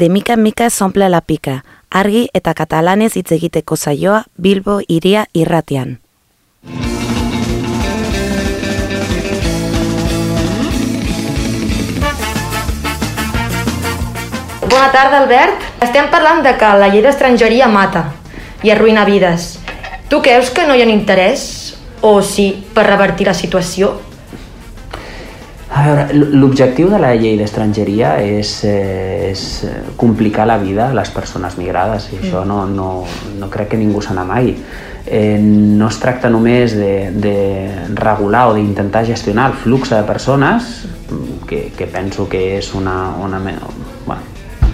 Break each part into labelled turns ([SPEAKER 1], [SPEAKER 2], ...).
[SPEAKER 1] de mica en mica s'omple la pica, argi eta katalanez hitz egiteko saioa Bilbo iria irratian.
[SPEAKER 2] Bona tarda, Albert. Estem parlant de que la llei d'estrangeria mata i arruïna vides. Tu creus que no hi ha interès, o sí, per revertir la situació?
[SPEAKER 3] A veure, l'objectiu de la llei d'estrangeria és, eh, és complicar la vida a les persones migrades i això no, no, no crec que ningú se n'amagui. Eh, no es tracta només de, de regular o d'intentar gestionar el flux de persones, que, que penso que és una, una, bueno,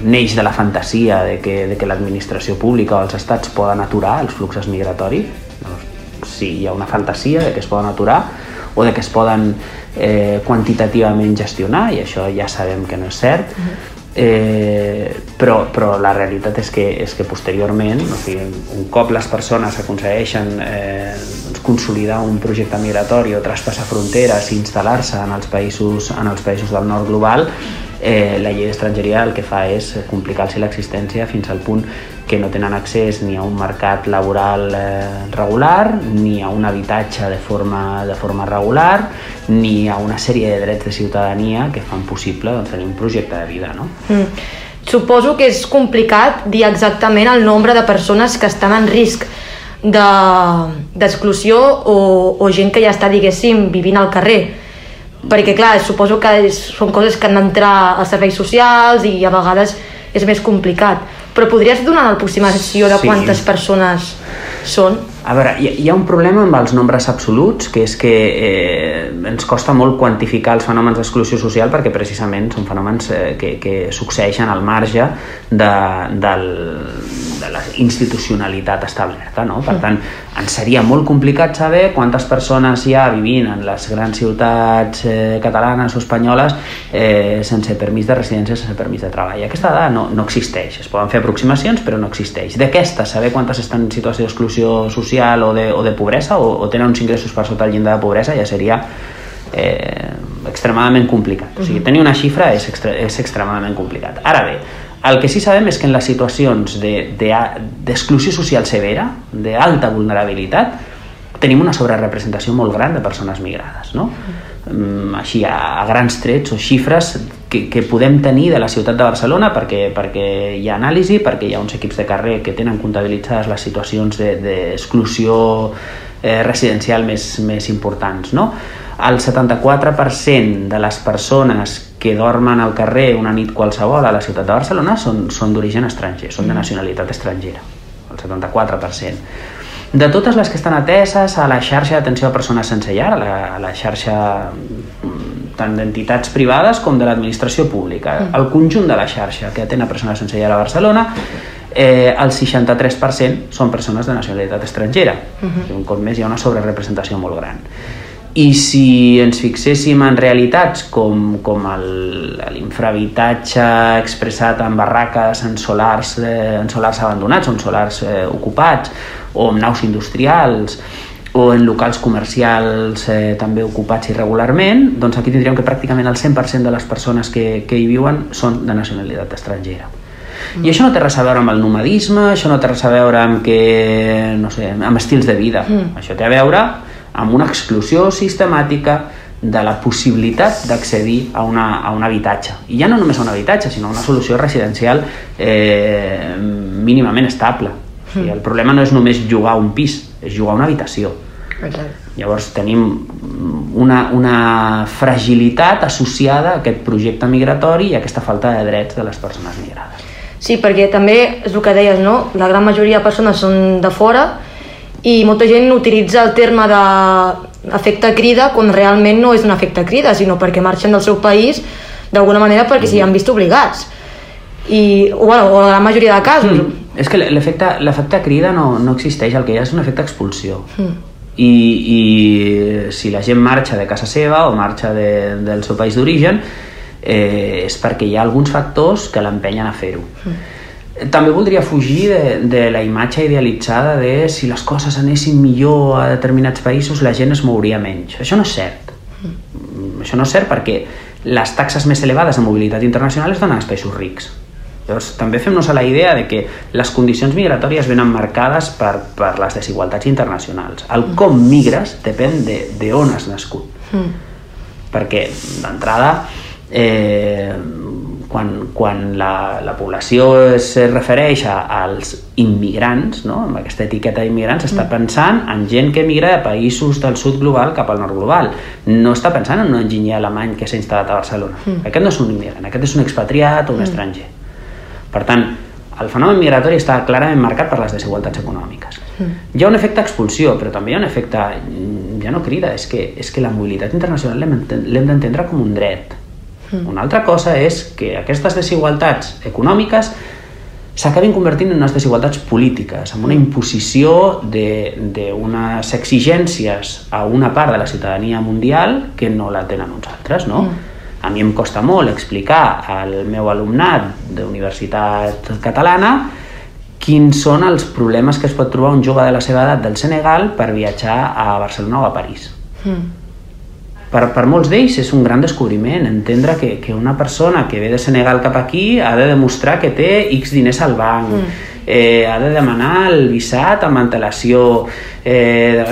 [SPEAKER 3] neix de la fantasia de que, de que l'administració pública o els estats poden aturar els fluxos migratoris. Doncs, sí, hi ha una fantasia de que es poden aturar o de que es poden eh, quantitativament gestionar, i això ja sabem que no és cert, eh, però, però la realitat és que, és que posteriorment, o sigui, un cop les persones aconsegueixen eh, doncs consolidar un projecte migratori o traspassar fronteres i instal·lar-se en, els països, en els països del nord global, eh, la llei d'estrangeria el que fa és complicar-los l'existència fins al punt que no tenen accés ni a un mercat laboral eh, regular, ni a un habitatge de forma, de forma regular, ni a una sèrie de drets de ciutadania que fan possible doncs, tenir un projecte de vida. No? Mm.
[SPEAKER 2] Suposo que és complicat dir exactament el nombre de persones que estan en risc d'exclusió de, o, o gent que ja està, diguéssim, vivint al carrer perquè clar, suposo que és, són coses que han d'entrar als serveis socials i a vegades és més complicat. Però podries donar l'aproximació de quantes sí. persones són?
[SPEAKER 3] A veure, hi, hi ha un problema amb els nombres absoluts, que és que eh, ens costa molt quantificar els fenòmens d'exclusió social perquè precisament són fenòmens eh, que, que succeeixen al marge de, del, de la institucionalitat establerta. No? Per tant, ens seria molt complicat saber quantes persones hi ha vivint en les grans ciutats eh, catalanes o espanyoles eh, sense permís de residència, sense permís de treball. Aquesta dada no, no existeix. Es poden fer aproximacions, però no existeix. D'aquesta, saber quantes estan en situació d'exclusió social social o de, o de pobresa o, o tenen uns ingressos per sota el llindar de pobresa ja seria eh, extremadament complicat. O sigui, tenir una xifra és, extre és extremadament complicat. Ara bé, el que sí sabem és que en les situacions d'exclusió de, de, social severa, d'alta vulnerabilitat, tenim una sobrerepresentació molt gran de persones migrades. No? Mm, així, a, a grans trets o xifres que, que podem tenir de la ciutat de Barcelona perquè, perquè hi ha anàlisi, perquè hi ha uns equips de carrer que tenen comptabilitzades les situacions d'exclusió de, eh, residencial més, més importants. No? El 74% de les persones que dormen al carrer una nit qualsevol a la ciutat de Barcelona són, són d'origen estranger, són de nacionalitat estrangera, el 74%. De totes les que estan ateses a la xarxa d'atenció a persones sense llar, a la, a la xarxa mm, tant d'entitats privades com de l'administració pública, mm. el conjunt de la xarxa que atén a persones sense llar a Barcelona, eh, el 63% són persones de nacionalitat estrangera. Uh -huh. Un cop més hi ha una sobrerepresentació molt gran. I si ens fixéssim en realitats com, com l'infrahabitatge expressat en barraques, en solars, eh, en solars abandonats, en solars eh, ocupats, o en naus industrials o en locals comercials eh, també ocupats irregularment, doncs aquí tindríem que pràcticament el 100% de les persones que, que hi viuen són de nacionalitat estrangera. Mm. I això no té res a veure amb el nomadisme, això no té res a veure amb, que, no sé, amb estils de vida. Mm. Això té a veure amb una exclusió sistemàtica de la possibilitat d'accedir a, una, a un habitatge. I ja no només a un habitatge, sinó a una solució residencial eh, mínimament estable. Sí, el problema no és només jugar un pis, és jugar una habitació. Exacte. Llavors tenim una, una fragilitat associada a aquest projecte migratori i a aquesta falta de drets de les persones migrades.
[SPEAKER 2] Sí, perquè també és el que deies, no? La gran majoria de persones són de fora i molta gent utilitza el terme d'efecte crida quan realment no és un efecte crida, sinó perquè marxen del seu país d'alguna manera perquè s'hi han vist obligats. I, bueno, o la majoria de casos. Mm
[SPEAKER 3] és que l'efecte crida no, no existeix, el que hi ha és un efecte expulsió. Mm. I, I si la gent marxa de casa seva o marxa de, del seu país d'origen eh, és perquè hi ha alguns factors que l'empenyen a fer-ho. Mm. També voldria fugir de, de la imatge idealitzada de si les coses anessin millor a determinats països la gent es mouria menys. Això no és cert. Mm. Això no és cert perquè les taxes més elevades de mobilitat internacional es donen als països rics Llavors, també fem-nos a la idea de que les condicions migratòries venen marcades per, per les desigualtats internacionals. El com migres depèn de, de on has nascut. Mm. Perquè, d'entrada, eh, quan, quan la, la població es refereix a, als immigrants, no? amb aquesta etiqueta d'immigrants, està mm. pensant en gent que migra de països del sud global cap al nord global. No està pensant en un enginyer alemany que s'ha instal·lat a Barcelona. Mm. Aquest no és un immigrant, aquest és un expatriat o un mm. estranger. Per tant, el fenomen migratori està clarament marcat per les desigualtats econòmiques. Mm. Hi ha un efecte expulsió, però també hi ha un efecte, ja no crida, és que, és que la mobilitat internacional l'hem d'entendre com un dret. Mm. Una altra cosa és que aquestes desigualtats econòmiques s'acabin convertint en unes desigualtats polítiques, amb una mm. imposició d'unes exigències a una part de la ciutadania mundial que no la tenen uns altres, no? Mm a mi em costa molt explicar al meu alumnat d'universitat catalana quins són els problemes que es pot trobar un jove de la seva edat del Senegal per viatjar a Barcelona o a París. Mm. Per, per molts d'ells és un gran descobriment entendre que, que una persona que ve de Senegal cap aquí ha de demostrar que té X diners al banc, mm eh, ha de demanar el visat amb antelació, eh,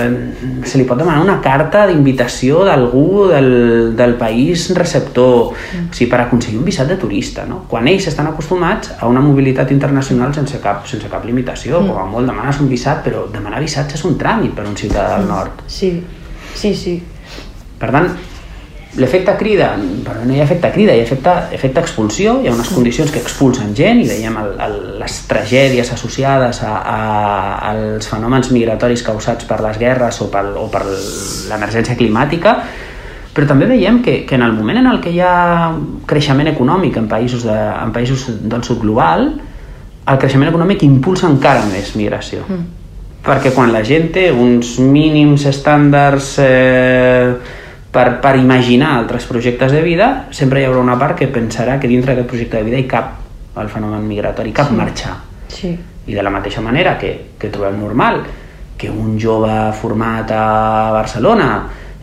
[SPEAKER 3] se li pot demanar una carta d'invitació d'algú del, del país receptor, mm. o sigui, per aconseguir un visat de turista, no? quan ells estan acostumats a una mobilitat internacional sense cap, sense cap limitació, mm. com a molt demanes un visat, però demanar visats és un tràmit per a un ciutadà del nord.
[SPEAKER 2] Sí, sí, sí.
[SPEAKER 3] Per tant, L'efecte crida, però no hi ha efecte crida, hi ha efecte, efecte expulsió, hi ha unes condicions que expulsen gent i veiem el, el, les tragèdies associades a, a, als fenòmens migratoris causats per les guerres o, pel, o per l'emergència climàtica, però també veiem que, que en el moment en el que hi ha creixement econòmic en països, de, en països del sud global, el creixement econòmic impulsa encara més migració. Mm. Perquè quan la gent té uns mínims estàndards eh, per, per imaginar altres projectes de vida, sempre hi haurà una part que pensarà que dintre d'aquest projecte de vida hi cap el fenomen migratori, cap sí. marxar.
[SPEAKER 2] Sí.
[SPEAKER 3] I de la mateixa manera que, que trobem normal que un jove format a Barcelona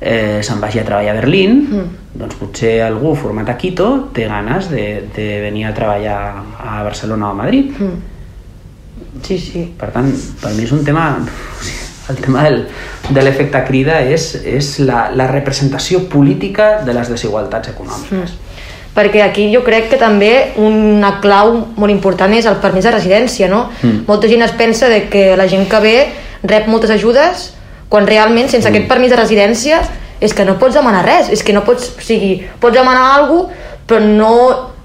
[SPEAKER 3] eh, se'n vagi a treballar a Berlín, mm. doncs potser algú format a Quito té ganes de, de venir a treballar a Barcelona o a Madrid. Mm.
[SPEAKER 2] Sí, sí.
[SPEAKER 3] Per tant, per mi és un tema el tema del, de l'efecte crida és, és la, la representació política de les desigualtats econòmiques. Mm.
[SPEAKER 2] Perquè aquí jo crec que també una clau molt important és el permís de residència, no? Mm. Molta gent es pensa de que la gent que ve rep moltes ajudes quan realment sense mm. aquest permís de residència és que no pots demanar res, és que no pots, o sigui, pots demanar alguna cosa, però no,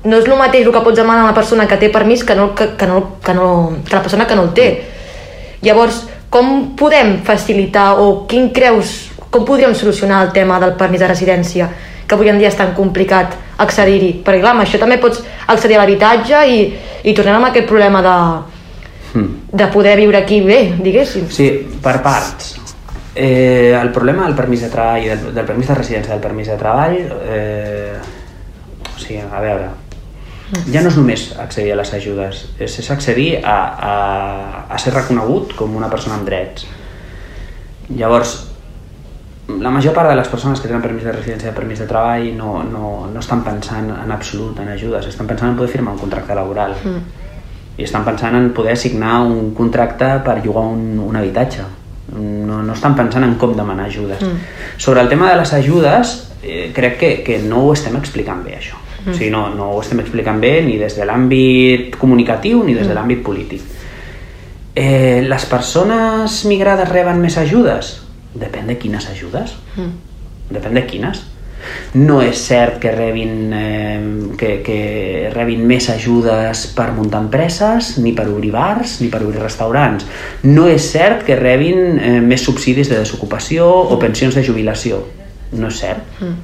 [SPEAKER 2] no és el mateix el que pots demanar a una persona que té permís que, no, que, que, no, que, no, que la persona que no el té. Llavors, com podem facilitar o quin creus, com podríem solucionar el tema del permís de residència que avui en dia és tan complicat accedir-hi? Perquè clar, amb això també pots accedir a l'habitatge i, i tornem amb aquest problema de, hmm. de poder viure aquí bé, diguéssim.
[SPEAKER 3] Sí, per parts. Eh, el problema del permís de treball, del, del permís de residència, del permís de treball, eh, o sigui, a veure, ja no és només accedir a les ajudes, és, és accedir a, a, a ser reconegut com una persona amb drets. Llavors, la major part de les persones que tenen permís de residència i permís de treball no, no, no estan pensant en absolut en ajudes, estan pensant en poder firmar un contracte laboral mm. i estan pensant en poder signar un contracte per llogar un, un habitatge. No, no estan pensant en com demanar ajudes. Mm. Sobre el tema de les ajudes, eh, crec que, que no ho estem explicant bé, això. Mm. O sigui, no, no ho estem explicant bé ni des de l'àmbit comunicatiu ni des de mm. l'àmbit polític. Eh, les persones migrades reben més ajudes? Depèn de quines ajudes. Mm. Depèn de quines. No és cert que rebin, eh, que, que rebin més ajudes per muntar empreses, ni per obrir bars, ni per obrir restaurants. No és cert que rebin eh, més subsidis de desocupació o pensions de jubilació no és cert. Mm.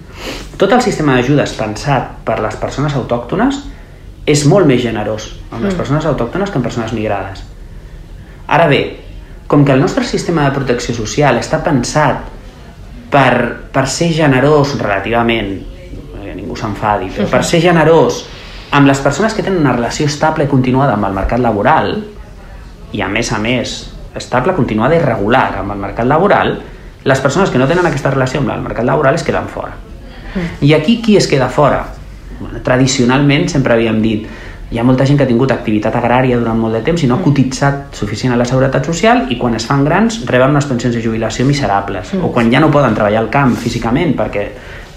[SPEAKER 3] Tot el sistema d'ajudes pensat per les persones autòctones és molt més generós amb les mm. persones autòctones que amb persones migrades. Ara bé, com que el nostre sistema de protecció social està pensat per, per ser generós relativament, que ningú s'enfadi, però per ser generós amb les persones que tenen una relació estable i continuada amb el mercat laboral, i a més a més estable, continuada i regular amb el mercat laboral, les persones que no tenen aquesta relació amb el mercat laboral es queden fora. Mm. I aquí qui es queda fora? Bueno, tradicionalment sempre havíem dit hi ha molta gent que ha tingut activitat agrària durant molt de temps i no ha cotitzat suficient a la seguretat social i quan es fan grans reben unes pensions de jubilació miserables o quan ja no poden treballar al camp físicament perquè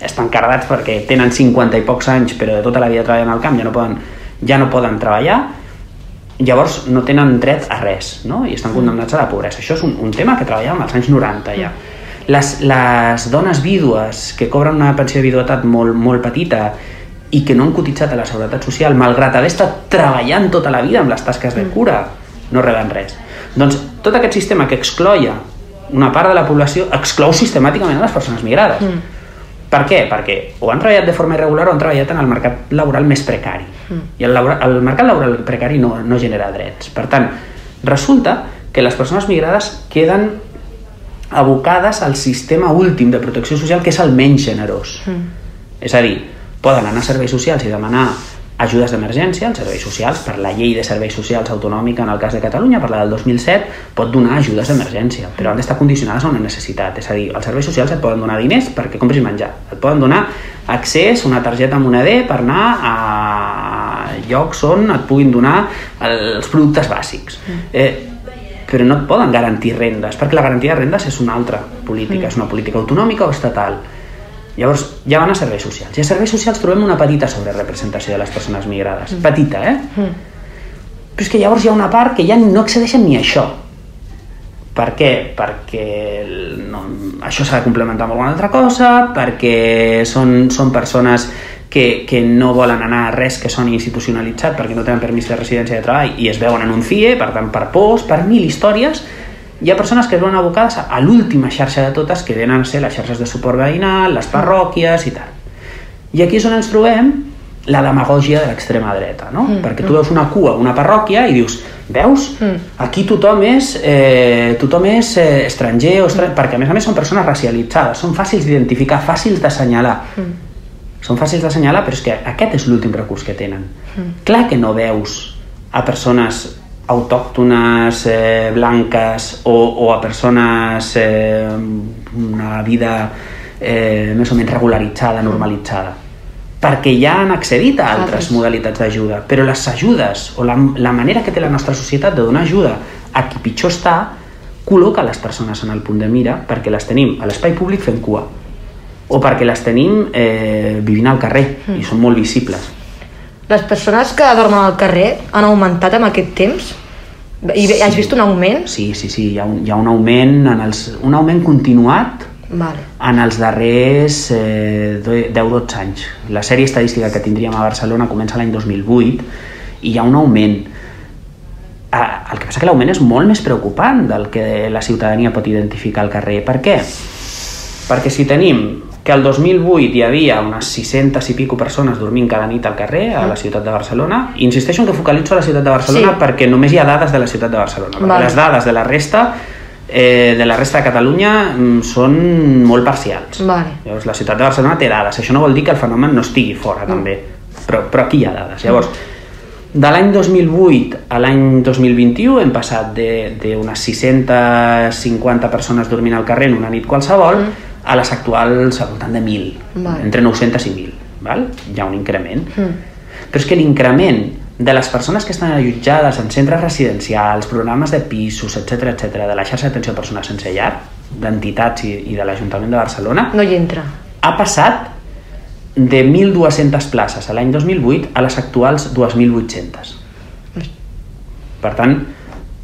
[SPEAKER 3] estan cardats perquè tenen 50 i pocs anys però de tota la vida treballen al camp ja no poden, ja no poden treballar llavors no tenen dret a res no? i estan condemnats a la pobresa això és un, un tema que treballàvem als anys 90 ja les, les dones vídues que cobren una pensió de viduetat molt, molt petita i que no han cotitzat a la Seguretat Social, malgrat haver estat treballant tota la vida amb les tasques de cura, no reben res. Doncs tot aquest sistema que excloia una part de la població exclou sistemàticament a les persones migrades. Mm. Per què? Perquè o han treballat de forma irregular o han treballat en el mercat laboral més precari. Mm. I el, laboral, el mercat laboral precari no, no genera drets. Per tant, resulta que les persones migrades queden abocades al sistema últim de protecció social que és el menys generós. Mm. És a dir, poden anar a serveis socials i demanar ajudes d'emergència, els serveis socials, per la llei de serveis socials autonòmica en el cas de Catalunya, per la del 2007, pot donar ajudes d'emergència, però han d'estar condicionades a una necessitat. És a dir, els serveis socials et poden donar diners perquè compris menjar, et poden donar accés, una targeta moneder per anar a llocs on et puguin donar els productes bàsics. Eh, però no et poden garantir rendes, perquè la garantia de rendes és una altra política, és una política autonòmica o estatal Llavors, ja van a serveis socials. I a serveis socials trobem una petita sobrerepresentació de les persones migrades. Mm. Petita, eh? Mm. Però és que llavors hi ha una part que ja no accedeixen ni a això. Per què? Perquè no, això s'ha de complementar amb alguna altra cosa, perquè són, són persones que, que no volen anar a res que soni institucionalitzat perquè no tenen permís de residència de treball i es veuen en un CIE, per tant, per pors, per mil històries, hi ha persones que es veuen abocades a l'última xarxa de totes que venen a ser les xarxes de suport veïnal, les parròquies i tal. I aquí és on ens trobem la demagògia de l'extrema dreta, no? Mm, Perquè tu mm. veus una cua una parròquia i dius, veus? Mm. Aquí tothom és, eh, tothom és eh, estranger, o estranger, mm. perquè a més a més són persones racialitzades, són fàcils d'identificar, fàcils d'assenyalar. Mm. Són fàcils d'assenyalar, però és que aquest és l'últim recurs que tenen. Mm. Clar que no veus a persones autòctones eh, blanques o, o a persones eh, una vida eh, més o menys regularitzada, normalitzada. Perquè ja han accedit a altres modalitats d'ajuda. Però les ajudes o la, la manera que té la nostra societat de donar ajuda a qui pitjor està col·loca les persones en el punt de mira perquè les tenim a l'espai públic fent cua o perquè les tenim eh, vivint al carrer mm. i són molt visibles
[SPEAKER 2] les persones que dormen al carrer han augmentat en aquest temps? I sí. has vist un augment?
[SPEAKER 3] Sí, sí, sí, hi ha un, hi ha un augment, en els, un augment continuat
[SPEAKER 2] vale.
[SPEAKER 3] en els darrers eh, 10-12 anys. La sèrie estadística que tindríem a Barcelona comença l'any 2008 i hi ha un augment. El que passa que l'augment és molt més preocupant del que la ciutadania pot identificar al carrer. Per què? Perquè si tenim que el 2008 hi havia unes 600 i pico persones dormint cada nit al carrer a la ciutat de Barcelona. Insisteixo en que focalitzo a la ciutat de Barcelona sí. perquè només hi ha dades de la ciutat de Barcelona. Vale. Les dades de la resta eh, de la resta de Catalunya mm, són molt parcials.
[SPEAKER 2] Vale.
[SPEAKER 3] Llavors, la ciutat de Barcelona té dades. Això no vol dir que el fenomen no estigui fora, mm. també. Però, però aquí hi ha dades. Llavors, de l'any 2008 a l'any 2021 hem passat d'unes 650 persones dormint al carrer en una nit qualsevol mm a les actuals al voltant de 1.000, vale. entre 900 i 1.000. Val? Hi ha un increment. Mm. Però és que l'increment de les persones que estan allotjades en centres residencials, programes de pisos, etc etc de la xarxa d'atenció a persones sense llar, d'entitats i, i de l'Ajuntament de Barcelona...
[SPEAKER 2] No hi entra.
[SPEAKER 3] Ha passat de 1.200 places a l'any 2008 a les actuals 2.800. Per tant,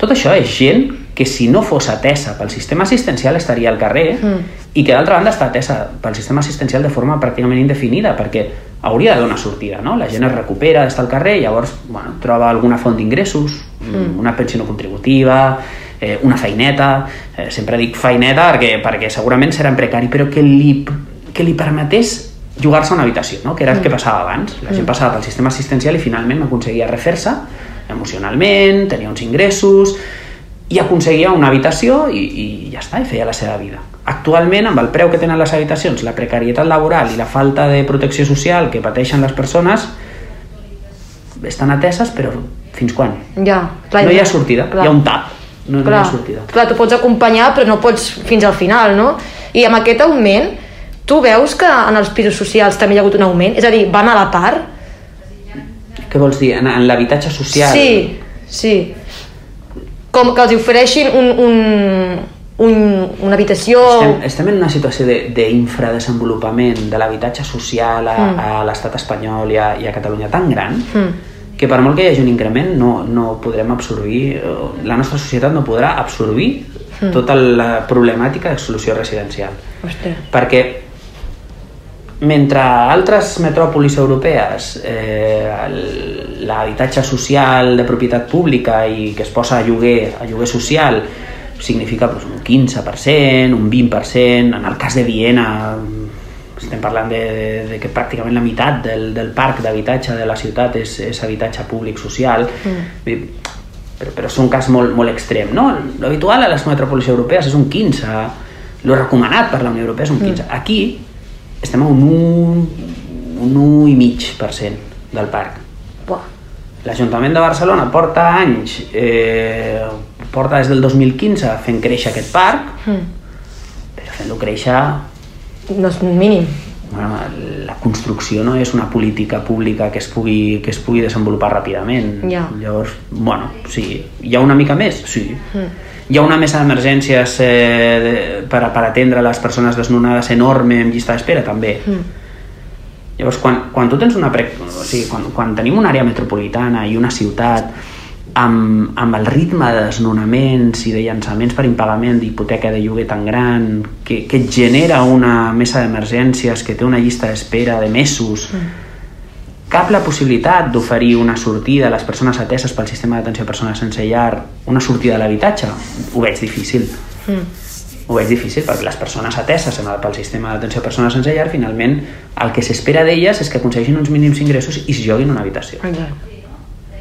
[SPEAKER 3] tot això és gent que si no fos atesa pel sistema assistencial estaria al carrer mm. I que d'altra banda està atesa pel sistema assistencial de forma pràcticament indefinida perquè hauria de donar sortida, no? La gent es recupera d'estar al carrer i llavors bueno, troba alguna font d'ingressos, mm. una pensió no contributiva, eh, una feineta, eh, sempre dic feineta perquè, perquè segurament serà en precari, però que li, que li permetés jugar-se a una habitació, no? que era el que mm. passava abans. La gent mm. passava pel sistema assistencial i finalment aconseguia refer-se emocionalment, tenia uns ingressos, i aconseguia una habitació i, i ja està, i feia la seva vida. Actualment, amb el preu que tenen les habitacions, la precarietat laboral i la falta de protecció social que pateixen les persones, estan ateses, però fins quan?
[SPEAKER 2] Ja,
[SPEAKER 3] clar, no hi ha sortida, clar. hi ha un tap, no, clar, no hi ha sortida.
[SPEAKER 2] Clar, tu pots acompanyar, però no pots fins al final, no? I amb aquest augment, tu veus que en els pisos socials també hi ha hagut un augment? És a dir, van a la part?
[SPEAKER 3] Què vols dir? En, en l'habitatge social?
[SPEAKER 2] Sí, sí. Com que els ofereixin un, un, un, una habitació...
[SPEAKER 3] Estem, estem en una situació de- d'infradesenvolupament de l'habitatge social a,
[SPEAKER 2] Mm.
[SPEAKER 3] a l'estat espanyol i a, i a Catalunya tan gran
[SPEAKER 2] Mm.
[SPEAKER 3] que per molt que hi hagi un increment no, no podrem absorbir, eh, la nostra societat no podrà absorbir
[SPEAKER 2] Mm.
[SPEAKER 3] tota la problemàtica d'exclusió residencial.
[SPEAKER 2] Ostres.
[SPEAKER 3] Perquè mentre altres metròpolis europees eh, l'habitatge social de propietat pública i que es posa a lloguer, a lloguer social significa doncs, un 15%, un 20%, en el cas de Viena estem parlant de, de, de que pràcticament la meitat del, del parc d'habitatge de la ciutat és, és habitatge públic social mm. però, però és un cas molt, molt extrem no? l'habitual a les metròpolis europees és un 15 lo recomanat per la Unió Europea és un 15 aquí estem a un 1, un 1,5% del parc
[SPEAKER 2] Buah.
[SPEAKER 3] L'Ajuntament de Barcelona porta anys, eh, porta des del 2015 fent créixer aquest parc,
[SPEAKER 2] Mm.
[SPEAKER 3] però fent-lo créixer
[SPEAKER 2] No és mínim.
[SPEAKER 3] bueno, la construcció no és una política pública que es pugui, que es pugui desenvolupar ràpidament.
[SPEAKER 2] Ja.
[SPEAKER 3] Llavors, bueno, sí. Hi ha una mica més? Sí.
[SPEAKER 2] Mm.
[SPEAKER 3] Hi ha una mesa d'emergències eh, per, per atendre les persones desnonades enorme amb llista d'espera? També.
[SPEAKER 2] Mm.
[SPEAKER 3] Llavors, quan, quan tu tens una... Pre... O sigui, quan, quan tenim una àrea metropolitana i una ciutat amb, amb el ritme de desnonaments i de llançaments per impagament d'hipoteca de lloguer tan gran, que, que et genera una mesa d'emergències que té una llista d'espera de mesos, cap la possibilitat d'oferir una sortida a les persones ateses pel sistema d'atenció a persones sense llar, una sortida a l'habitatge, ho veig difícil
[SPEAKER 2] Mm.
[SPEAKER 3] ho veig difícil perquè les persones ateses en el, pel sistema d'atenció a persones sense llar finalment el que s'espera d'elles és que aconsegueixin uns mínims ingressos i es joguin una habitació
[SPEAKER 2] Ja.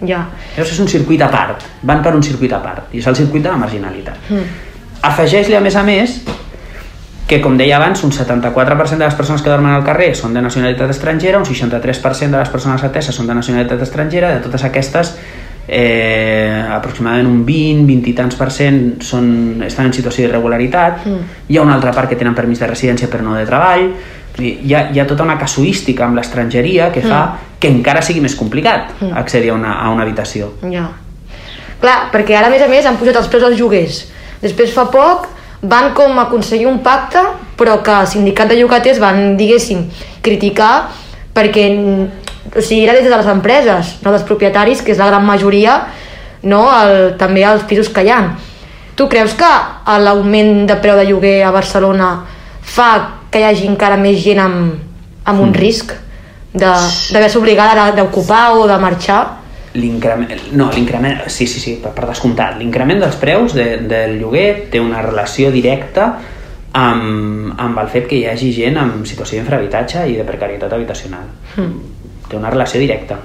[SPEAKER 2] Ja.
[SPEAKER 3] llavors és un circuit a part van per un circuit a part i és el circuit de la marginalitat
[SPEAKER 2] Mm.
[SPEAKER 3] afegeix-li a més a més que com deia abans un 74% de les persones que dormen al carrer són de nacionalitat estrangera, un 63% de les persones ateses són de nacionalitat estrangera, de totes aquestes eh, aproximadament un 20, 20 i tants per cent són, estan en situació d'irregularitat,
[SPEAKER 2] Mm.
[SPEAKER 3] hi ha una altra part que tenen permís de residència però no de treball, hi ha, hi ha tota una casuística amb l'estrangeria que fa que encara sigui més complicat
[SPEAKER 2] Mm.
[SPEAKER 3] accedir a una, a una habitació.
[SPEAKER 2] Ja. Clar, perquè ara, a més a més, han posat els preus als lloguers. Després, fa poc, van com aconseguir un pacte, però que el sindicat de llogaters van, diguéssim, criticar perquè o sigui, era des de les empreses, no dels propietaris, que és la gran majoria, no, el, també els pisos que hi ha. Tu creus que l'augment de preu de lloguer a Barcelona fa que hi hagi encara més gent amb, amb un risc de- d'haver-se obligada d'ocupar o de marxar?
[SPEAKER 3] L'increment, no, l'increment, sí, sí, sí, per, per descomptat. L'increment dels preus de, del lloguer té una relació directa amb, amb el fet que hi hagi gent en situació d'infrahabitatge i de precarietat habitacional.
[SPEAKER 2] Mm.
[SPEAKER 3] Té una relació directa.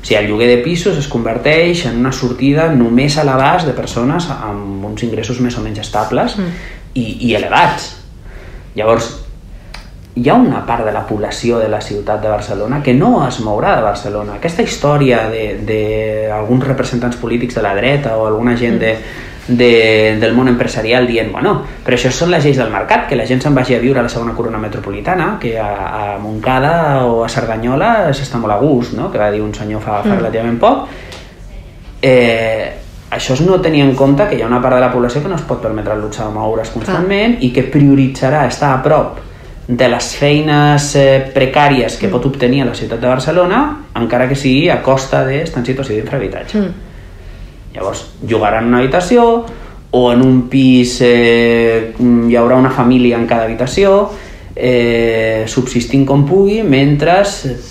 [SPEAKER 3] O sigui, el lloguer de pisos es converteix en una sortida només a l'abast de persones amb uns ingressos més o menys estables
[SPEAKER 2] Mm.
[SPEAKER 3] i, i elevats. Llavors, hi ha una part de la població de la ciutat de Barcelona que no es mourà de Barcelona. Aquesta història d'alguns representants polítics de la dreta o alguna gent de, de, del món empresarial dient bueno, però això són les lleis del mercat, que la gent se'n vagi a viure a la segona corona metropolitana, que a, a Montcada o a Cerdanyola s'està molt a gust, no? que va dir un senyor fa, fa relativament poc. Eh, això és no tenir en compte que hi ha una part de la població que no es pot permetre el luxe de moure's constantment i que prioritzarà estar a prop de les feines eh, precàries que pot obtenir a la ciutat de Barcelona encara que sigui a costa d'estar en situació d'infrahabitatge.
[SPEAKER 2] Mm.
[SPEAKER 3] Llavors, jugaran en una habitació o en un pis eh, hi haurà una família en cada habitació eh, subsistint com pugui mentre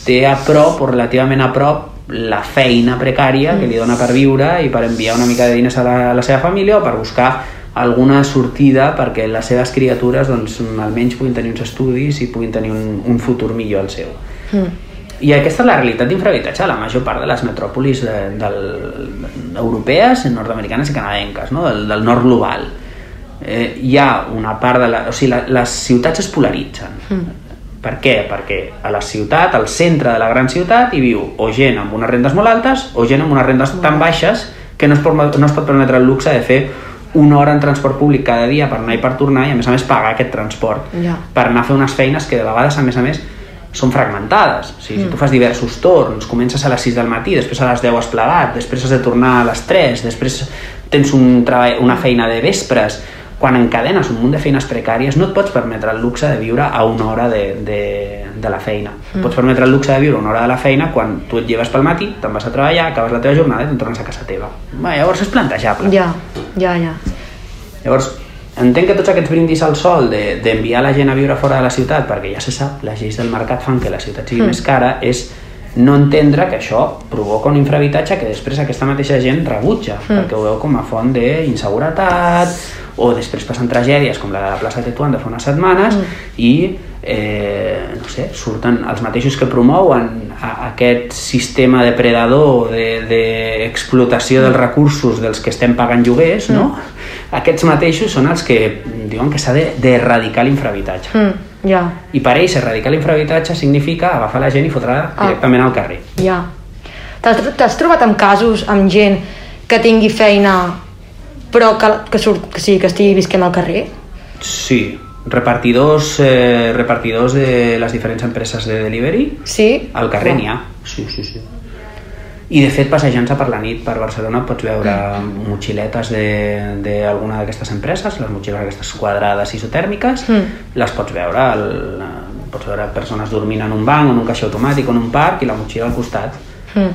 [SPEAKER 3] té a prop o relativament a prop la feina precària que li dona per viure i per enviar una mica de diners a la, a la seva família o per buscar alguna sortida perquè les seves criatures doncs, almenys puguin tenir uns estudis i puguin tenir un, un futur millor al seu.
[SPEAKER 2] Mm.
[SPEAKER 3] I aquesta és la realitat d'infrahabitatge de la major part de les metròpolis de, del, europees, nord-americanes i canadenques, no? del, del nord global. Eh, hi ha una part de la... O sigui, la, les ciutats es polaritzen.
[SPEAKER 2] Mm.
[SPEAKER 3] Per què? Perquè a la ciutat, al centre de la gran ciutat, hi viu o gent amb unes rendes molt altes o gent amb unes rendes tan baixes que no es pot, no es pot permetre el luxe de fer una hora en transport públic cada dia per anar i per tornar i a més a més pagar aquest transport
[SPEAKER 2] Ja.
[SPEAKER 3] per anar a fer unes feines que de vegades a més a més són fragmentades. O sigui, mm. si tu fas diversos torns, comences a les 6 del matí, després a les 10 has plegat, després has de tornar a les 3, després tens un treball, una feina de vespres, quan encadenes un munt de feines precàries no et pots permetre el luxe de viure a una hora de, de, de la feina. Mm. Pots permetre el luxe de viure una hora de la feina quan tu et lleves pel matí, te'n vas a treballar, acabes la teva jornada i te'n tornes a casa teva. Bé, llavors és plantejable.
[SPEAKER 2] Ja, ja, ja.
[SPEAKER 3] Llavors, entenc que tots aquests brindis al sol d'enviar de, la gent a viure fora de la ciutat, perquè ja se sap, les lleis del mercat fan que la ciutat sigui mm. més cara, és no entendre que això provoca un infrahabitatge que després aquesta mateixa gent rebutja, mm. perquè ho veu com a font d'inseguretat, o després passen tragèdies com la de la plaça Tetuan de fa unes setmanes mm. i eh, no sé, surten els mateixos que promouen a, aquest sistema depredador d'explotació de, de dels recursos dels que estem pagant lloguers, no? Mm. Aquests mateixos són els que diuen que s'ha d'erradicar de, l'infrahabitatge. Mm
[SPEAKER 2] ja.
[SPEAKER 3] I per ells erradicar l'infrahabitatge significa agafar la gent i fotre ah. directament al carrer.
[SPEAKER 2] Ja. T'has trobat amb casos amb gent que tingui feina però que, que, surt, que, sí, que estigui visquent al carrer?
[SPEAKER 3] Sí, repartidors, eh, repartidors de les diferents empreses de delivery
[SPEAKER 2] sí?
[SPEAKER 3] al carrer n'hi ha. Sí, sí, sí. I de fet, passejant-se per la nit per Barcelona pots veure motxiletes d'alguna d'aquestes empreses, les motxilles aquestes quadrades isotèrmiques, mm. les pots veure, el, pots veure persones dormint en un banc, en un caixer automàtic, en un parc i la motxilla al costat. Mm.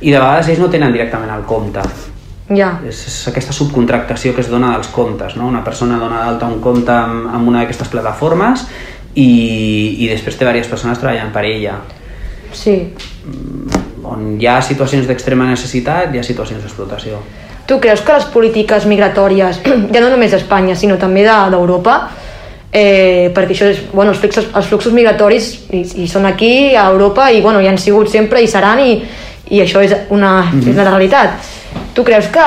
[SPEAKER 3] I de vegades ells no tenen directament el compte.
[SPEAKER 2] Ja.
[SPEAKER 3] És, és aquesta subcontractació que es dona dels comptes, no? Una persona dona d'alta un compte amb, amb una d'aquestes plataformes i, i després té diverses persones treballant per ella.
[SPEAKER 2] Sí.
[SPEAKER 3] On hi ha situacions d'extrema necessitat, hi ha situacions d'explotació.
[SPEAKER 2] Tu creus que les polítiques migratòries, ja no només d'Espanya, sinó també d'Europa, de, eh, perquè això és, bueno, els, fluxos, els fluxos migratoris i, i són aquí a Europa i bueno, hi han sigut sempre i seran i, i això és una, mm -hmm. és una realitat. Tu creus que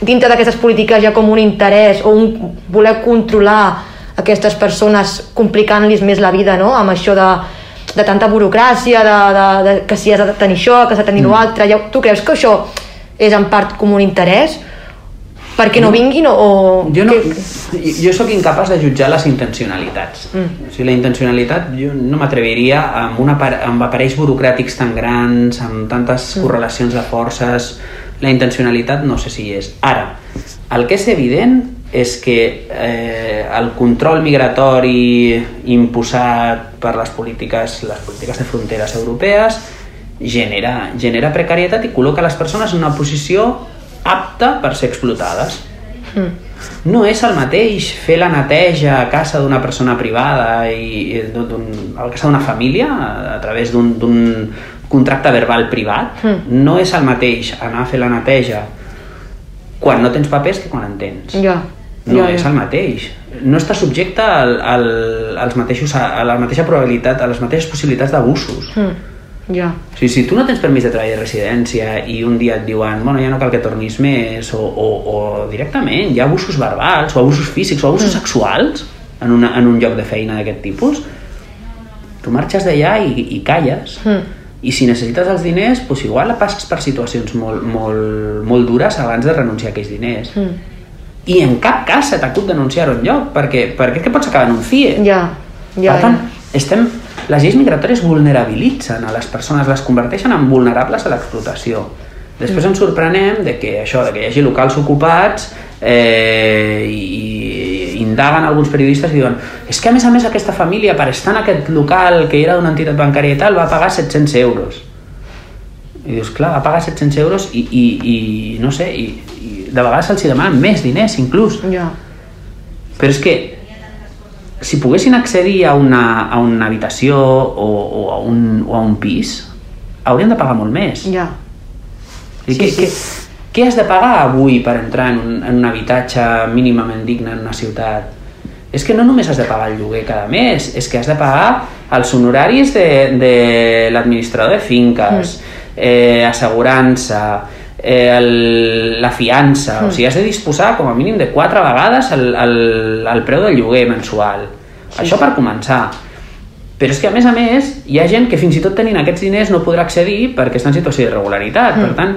[SPEAKER 2] dintre d'aquestes polítiques hi ha com un interès o un voler controlar aquestes persones complicant-los més la vida no? amb això de de tanta burocràcia, de, de, de, que si has de tenir això, que has de tenir mm. l'altre... Ja, tu creus que això és en part com un interès? perquè no, vinguin o...
[SPEAKER 3] Jo, no, jo sóc incapaç de jutjar les intencionalitats. Mm. O sigui, la intencionalitat jo no m'atreviria amb, una, amb aparells burocràtics tan grans, amb tantes mm. correlacions de forces... La intencionalitat no sé si és. Ara, el que és evident és que eh, el control migratori imposat per les polítiques, les polítiques de fronteres europees genera, genera precarietat i col·loca les persones en una posició apta per ser explotades. Mm. No és el mateix fer la neteja a casa d'una persona privada i, i a casa d'una família a, a través d'un contracte verbal privat. Mm. No és el mateix anar a fer la neteja quan no tens papers que quan en tens.
[SPEAKER 2] Ja
[SPEAKER 3] no ja, és el mateix. No està subjecte al, al, als mateixos, a la mateixa probabilitat, a les mateixes possibilitats d'abusos.
[SPEAKER 2] Mm. Ja.
[SPEAKER 3] O sigui, si tu no tens permís de treball de residència i un dia et diuen bueno, ja no cal que tornis més o, o, o directament hi ha abusos verbals o abusos físics o abusos mm. sexuals en, una, en un lloc de feina d'aquest tipus tu marxes d'allà i, i calles mm. i si necessites els diners doncs igual passes per situacions molt, molt, molt dures abans de renunciar a aquells diners mm i en cap cas se t'acut denunciar-ho enlloc, perquè, perquè és que pots acabar en un CIE.
[SPEAKER 2] Ja, ja,
[SPEAKER 3] per tant, ja. estem, les lleis migratòries vulnerabilitzen a les persones, les converteixen en vulnerables a l'explotació. Després ens sorprenem de que això, de que hi hagi locals ocupats eh, i indaguen alguns periodistes i diuen és que a més a més aquesta família per estar en aquest local que era d'una entitat bancària i tal va pagar 700 euros i dius, clar, va pagar 700 euros i, i, i no sé, i, de vegades se'ls demanen més diners inclús
[SPEAKER 2] ja.
[SPEAKER 3] però és que si poguessin accedir a una, a una habitació o, o, a un, o a un pis haurien de pagar molt més
[SPEAKER 2] ja.
[SPEAKER 3] I sí, què, sí. Què, què has de pagar avui per entrar en un, en un habitatge mínimament digne en una ciutat? És que no només has de pagar el lloguer cada mes, és que has de pagar els honoraris de, de l'administrador de finques, mm. eh, assegurança, eh, el, la fiança, mm. o sigui, has de disposar com a mínim de quatre vegades el, el, el preu del lloguer mensual. Sí, Això sí. per començar. Però és que, a més a més, hi ha gent que fins i tot tenint aquests diners no podrà accedir perquè està en situació d'irregularitat. Mm. Per tant,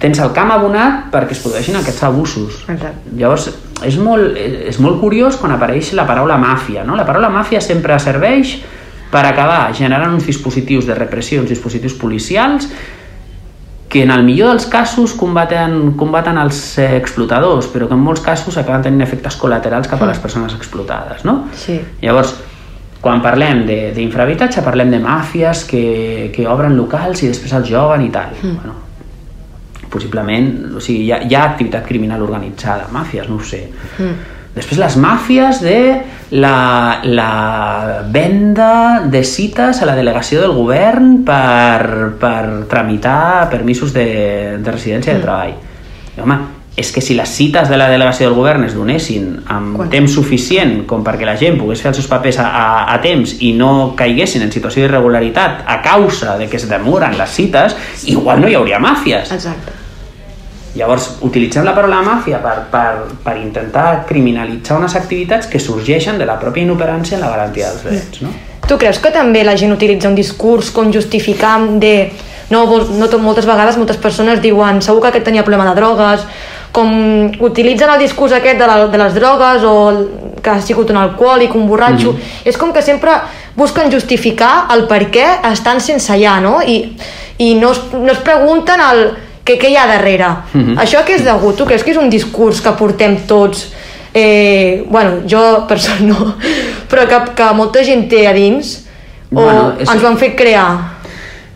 [SPEAKER 3] tens el camp abonat perquè es produeixin aquests abusos.
[SPEAKER 2] Exacte.
[SPEAKER 3] Llavors, és molt, és molt curiós quan apareix la paraula màfia. No? La paraula màfia sempre serveix per acabar generant uns dispositius de repressió, uns dispositius policials que en el millor dels casos combaten, combaten els eh, explotadors, però que en molts casos acaben tenint efectes col·laterals cap a les persones explotades, no?
[SPEAKER 2] Sí.
[SPEAKER 3] Llavors, quan parlem de- d'infrahabitatge, parlem de màfies que, que obren locals i després els joguen i tal. Mm. Bueno, possiblement, o sigui, hi ha, hi ha activitat criminal organitzada, màfies, no ho sé. Mm. Després les màfies de la, la venda de cites a la delegació del govern per, per tramitar permisos de, de residència mm. de treball. I, home, és que si les cites de la delegació del govern es donessin amb
[SPEAKER 2] Quan?
[SPEAKER 3] temps suficient com perquè la gent pogués fer els seus papers a, a, a temps i no caiguessin en situació d'irregularitat a causa de que es demoren les cites, igual no hi hauria màfies.
[SPEAKER 2] Exacte.
[SPEAKER 3] Llavors, utilitzem la paraula màfia per, per, per intentar criminalitzar unes activitats que sorgeixen de la pròpia inoperància en la garantia dels drets, no?
[SPEAKER 2] Tu creus que també la gent utilitza un discurs com justificant de... No, no tot, moltes vegades moltes persones diuen segur que aquest tenia problema de drogues, com utilitzen el discurs aquest de, la, de les drogues o que ha sigut un alcohòlic, un borratxo, és com que sempre busquen justificar el per què estan sense allà, no? I, i no, es, no es pregunten el què, què hi ha darrere.
[SPEAKER 3] Mhm.
[SPEAKER 2] Això que és degut? Tu creus que és un discurs que portem tots eh, bueno, jo persona no, però que, que molta gent té a dins o
[SPEAKER 3] Bueno, és-
[SPEAKER 2] ens ho han fet crear.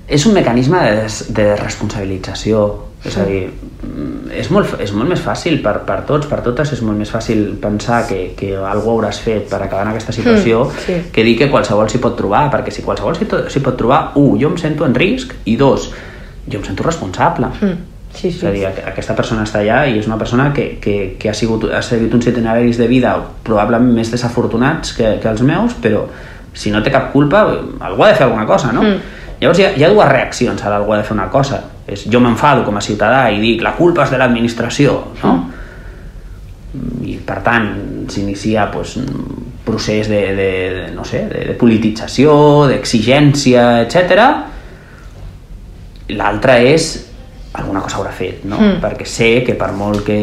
[SPEAKER 3] És un mecanisme de, des, de responsabilització, és a dir, mm, és molt, és molt més fàcil per, per tots, per totes, és molt més fàcil pensar que, que algú hauràs fet per acabar en aquesta situació
[SPEAKER 2] Mm, sí.
[SPEAKER 3] que dir que qualsevol s'hi pot trobar, perquè si qualsevol s'hi pot trobar, un, jo em sento en risc, i dos, jo em sento responsable.
[SPEAKER 2] Mm, sí,
[SPEAKER 3] És a
[SPEAKER 2] sí.
[SPEAKER 3] dir, aqu- aquesta persona està allà i és una persona que, que, que ha, sigut, ha seguit uns itineraris de vida probablement més desafortunats que, que els meus, però si no té cap culpa, algú ha de fer alguna cosa, no?
[SPEAKER 2] Mm.
[SPEAKER 3] Llavors hi ha, hi ha dues reaccions a l'algú ha de fer una cosa. És, jo m'enfado com a ciutadà i dic la culpa és de l'administració, no? I per tant s'inicia pues, un procés de, de, de, no sé, de, de politització, d'exigència, etc. L'altra és alguna cosa haurà fet, no?
[SPEAKER 2] Mm.
[SPEAKER 3] Perquè sé que per molt que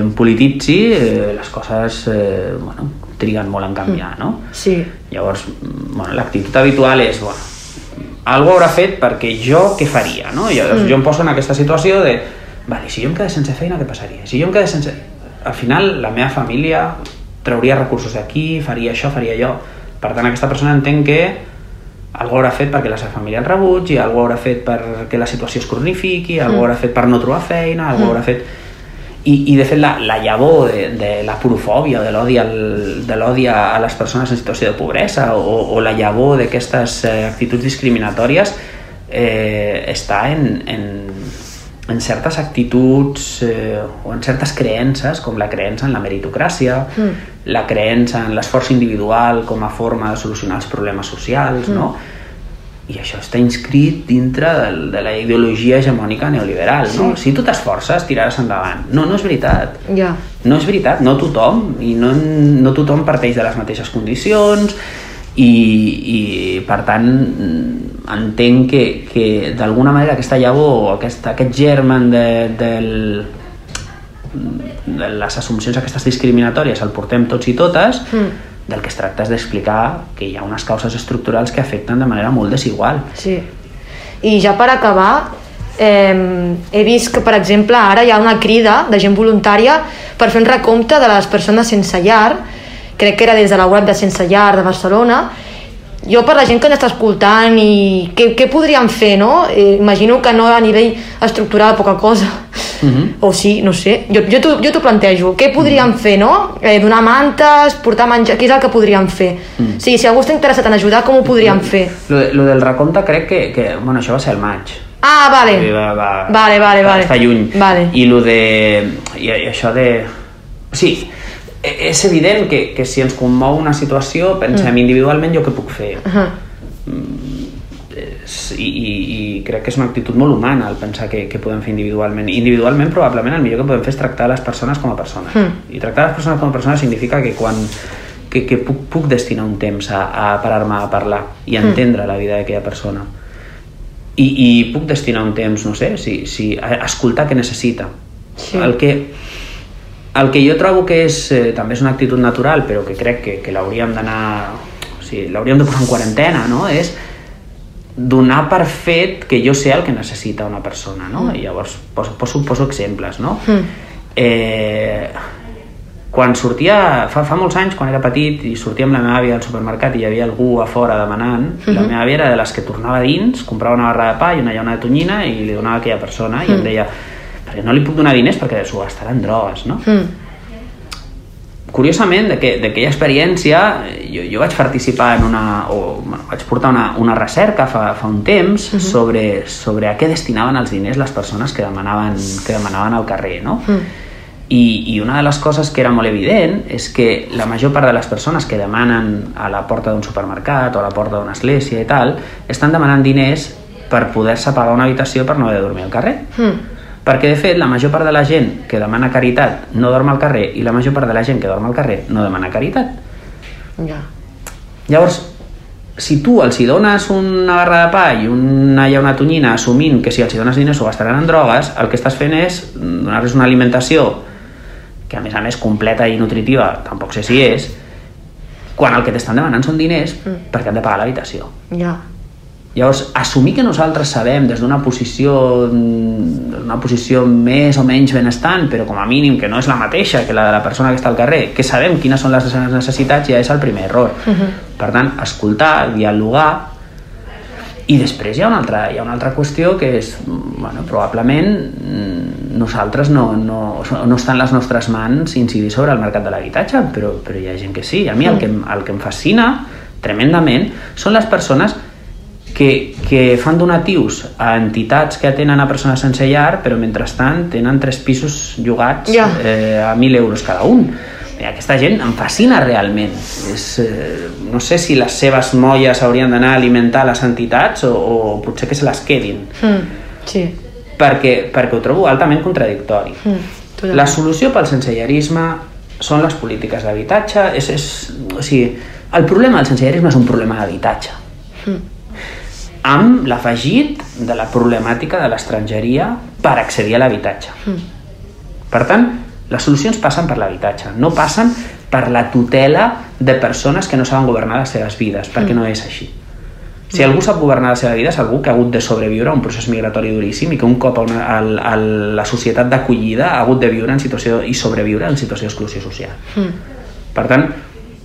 [SPEAKER 3] em polititzi, eh, les coses eh, bueno, triguen molt en canviar, no?
[SPEAKER 2] Sí.
[SPEAKER 3] Llavors, mm, bueno, l'actitud habitual és, bueno, algú haurà fet perquè jo què faria, no? Llavors
[SPEAKER 2] Mm.
[SPEAKER 3] jo em poso en aquesta situació de, vale, si jo em quedés sense feina, què passaria? Si jo em quedés sense... Al final, la meva família trauria recursos d'aquí, faria això, faria allò. Per tant, aquesta persona entén que algú haurà fet perquè la seva família el rebutgi, algú haurà fet perquè la situació es cronifiqui, algú
[SPEAKER 2] Mm.
[SPEAKER 3] haurà fet per no trobar feina, algú
[SPEAKER 2] Mm.
[SPEAKER 3] haurà fet... I, i de fet la, la llavor de, de la porofòbia, de l'odi de l'odi a, a les persones en situació de pobresa o, o la llavor d'aquestes eh, actituds discriminatòries eh, està en, en, en certes actituds eh, o en certes creences com la creença en la meritocràcia,
[SPEAKER 2] Mm.
[SPEAKER 3] la creença en l'esforç individual com a forma de solucionar els problemes socials,
[SPEAKER 2] Mm.
[SPEAKER 3] no? I això està inscrit dintre del, de la ideologia hegemònica neoliberal, no?
[SPEAKER 2] Sí.
[SPEAKER 3] Si tu t'esforces, tiraràs endavant. No, no és veritat.
[SPEAKER 2] Ja.
[SPEAKER 3] No és veritat, no tothom, i no, no tothom parteix de les mateixes condicions, i, i per tant entenc que, que d'alguna manera aquesta llavor, aquest, aquest germen de, del, de les assumpcions aquestes discriminatòries el portem tots i totes,
[SPEAKER 2] Mm.
[SPEAKER 3] del que es tracta és d'explicar que hi ha unes causes estructurals que afecten de manera molt desigual.
[SPEAKER 2] Sí. I ja per acabar, eh, he vist que, per exemple, ara hi ha una crida de gent voluntària per fer un recompte de les persones sense llar, crec que era des de la web de Sense Llar de Barcelona, jo per la gent que ens està escoltant i què, què podríem fer, no? Eh, imagino que no a nivell estructural poca cosa,
[SPEAKER 3] Mhm.
[SPEAKER 2] o sí, no sé, jo, jo t'ho jo t'ho plantejo, què podríem fer, no? Eh, donar mantes, portar menjar, què és el que podríem fer?
[SPEAKER 3] Mm.
[SPEAKER 2] Sí, si algú està interessat en ajudar, com ho podríem fer?
[SPEAKER 3] Lo, de, lo del recompte crec que, que... Bueno, això va ser el maig.
[SPEAKER 2] Ah, vale.
[SPEAKER 3] Va, va,
[SPEAKER 2] Vale, vale,
[SPEAKER 3] va,
[SPEAKER 2] vale.
[SPEAKER 3] Està lluny.
[SPEAKER 2] Vale.
[SPEAKER 3] I lo de... I, i això de... Sí, és evident que, que si ens commou una situació, pensem individualment jo què puc fer.
[SPEAKER 2] Ahà.
[SPEAKER 3] És- I, i, I crec que és una actitud molt humana el pensar que, que podem fer individualment. Individualment, probablement, el millor que podem fer és tractar les persones com a persones.
[SPEAKER 2] Mm.
[SPEAKER 3] I tractar les persones com a persones significa que quan que, que puc, puc destinar un temps a, a parar-me a parlar i a entendre la vida d'aquella persona. I, I puc destinar un temps, no sé, si, si, a escoltar què necessita.
[SPEAKER 2] Sí.
[SPEAKER 3] El que, el que jo trobo que és, eh, també és una actitud natural, però que crec que, que l'hauríem d'anar o sigui, l'hauríem de posar en quarantena, no? És donar per fet que jo sé el que necessita una persona, no? Mm. I llavors poso, poso, poso exemples, no? Mm. Eh, quan sortia, fa, fa molts anys, quan era petit, i sortia amb la meva àvia al supermercat i hi havia algú a fora demanant, mm -hmm. la meva àvia era de les que tornava dins, comprava una barra de pa i una llauna de tonyina i li donava a aquella persona mm. i em mm. deia, perquè no li puc donar diners perquè s'ho gastarà en drogues, no? Mm curiosament, d'aquella experiència, jo, jo vaig participar en una... o bueno, vaig portar una, una recerca fa, fa un temps mhm. -huh. sobre, sobre a què destinaven els diners les persones que demanaven, que demanaven al carrer, no? Mm. I, I una de les coses que era molt evident és que la major part de les persones que demanen a la porta d'un supermercat o a la porta d'una església i tal, estan demanant diners per poder-se pagar una habitació per no haver de dormir al carrer. Mm. Perquè, de fet, la major part de la gent que demana caritat no dorm al carrer i la major part de la gent que dorm al carrer no demana caritat.
[SPEAKER 2] Ja.
[SPEAKER 3] Llavors, si tu els hi dones una barra de pa i una llauna tonyina assumint que si els hi dones diners ho gastaran en drogues, el que estàs fent és donar-los una alimentació que a més a més completa i nutritiva, tampoc sé si és, quan el que t'estan demanant són diners mm. perquè han de pagar l'habitació.
[SPEAKER 2] Ja.
[SPEAKER 3] Llavors, assumir que nosaltres sabem des d'una posició, una posició més o menys benestant, però com a mínim que no és la mateixa que la de la persona que està al carrer, que sabem quines són les necessitats, ja és el primer error. Uh mhm. -huh. Per tant, escoltar, dialogar, i després hi ha una altra, hi ha una altra qüestió que és, bueno, probablement mm, nosaltres no, no, no està en les nostres mans incidir sobre el mercat de l'habitatge, però, però hi ha gent que sí. A mi el que, el que em fascina tremendament són les persones que, que fan donatius a entitats que atenen a persones sense llar, però mentrestant tenen tres pisos llogats ja. eh, a 1.000 euros cada un. I aquesta gent em fascina realment. És, eh, no sé si les seves molles haurien d'anar a alimentar les entitats o, o potser que se les quedin.
[SPEAKER 2] Mm, sí.
[SPEAKER 3] Perquè, perquè ho trobo altament contradictori. Mm, la solució pel sensellarisme són les polítiques d'habitatge. És, és, o sigui, el problema del sensellarisme és un problema d'habitatge. Mm amb l'afegit de la problemàtica de l'estrangeria per accedir a l'habitatge. Mm. Per tant, les solucions passen per l'habitatge, no passen per la tutela de persones que no saben governar les seves vides, perquè mm. no és així. Si algú sap governar la seva vida és algú que ha hagut de sobreviure a un procés migratori duríssim i que un cop a, una, a, a la societat d'acollida ha hagut de viure en situació i sobreviure en situació d'exclusió social. Mm. Per tant,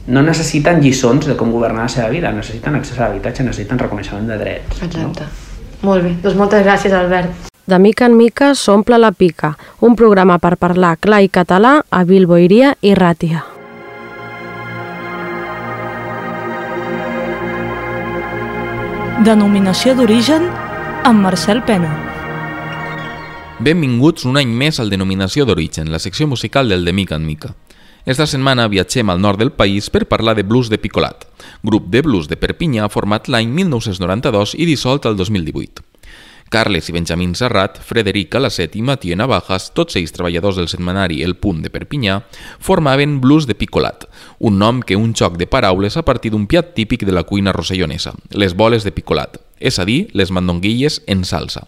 [SPEAKER 3] no necessiten lliçons de com governar la seva vida, necessiten accés a l'habitatge, necessiten reconeixement de drets.
[SPEAKER 2] Exacte. No? Molt bé, doncs moltes gràcies, Albert.
[SPEAKER 4] De mica en mica s'omple la pica, un programa per parlar clar i català a Bilboiria i Ràtia.
[SPEAKER 5] Denominació d'origen amb Marcel Pena.
[SPEAKER 6] Benvinguts un any més al Denominació d'origen, la secció musical del De Mica en Mica. Esta setmana viatgem al nord del país per parlar de blues de Picolat, grup de blues de Perpinyà format l'any 1992 i dissolt el 2018. Carles i Benjamín Serrat, Frederic Calacet i Mathieu Navajas, tots ells treballadors del setmanari El Punt de Perpinyà, formaven Blues de Picolat, un nom que un xoc de paraules a partir d'un piat típic de la cuina rossellonesa, les boles de picolat, és a dir, les mandonguilles en salsa.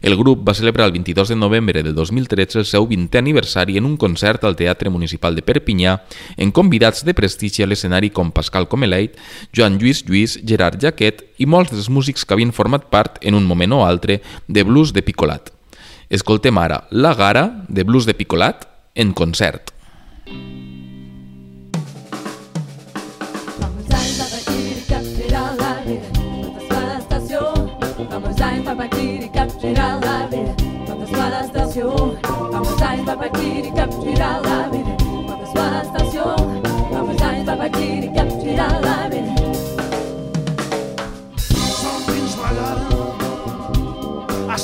[SPEAKER 6] El grup va celebrar el 22 de novembre del 2013 el seu 20è aniversari en un concert al Teatre Municipal de Perpinyà, en convidats de prestigi a l'escenari com Pascal Comeleit, Joan Lluís Lluís, Gerard Jaquet i molts dels músics que havien format part, en un moment o altre, de blues de Picolat. Escoltem ara La Gara, de blues de Picolat, en concert.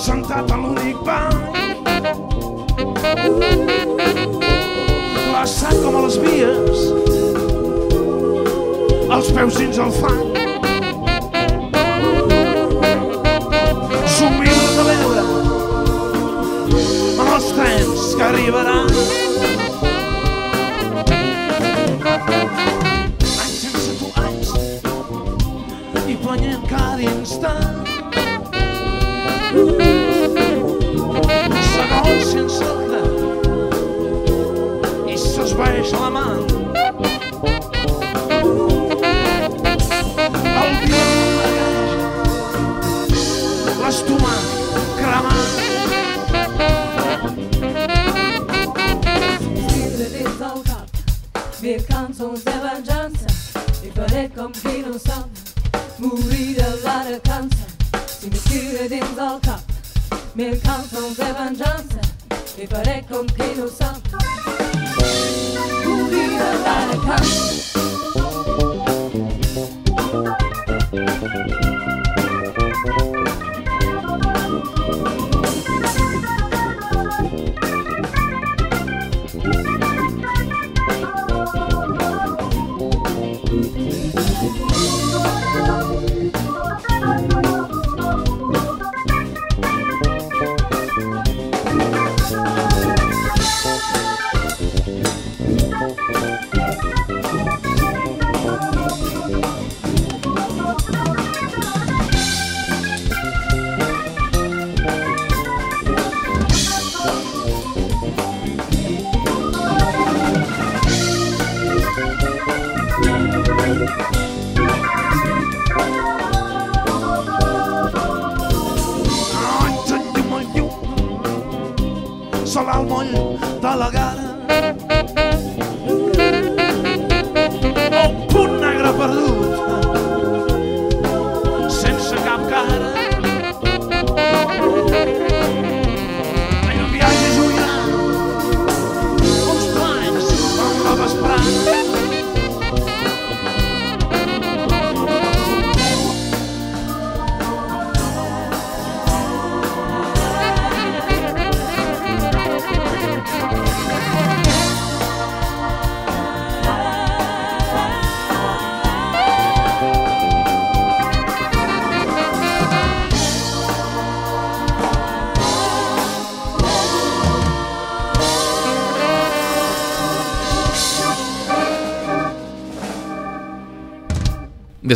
[SPEAKER 7] Assentat a l'únic banc. Glaçat com a les vies, els peus dins el fang. Somriure de veure amb els trens que arribaran. cada instant. Segons si ens salta i s'esvaeix la mà.
[SPEAKER 8] El dia plegueix, l'estómac cremant. Vir cançons de venjança i faré com qui no sap i faré com qui no sap morir de la de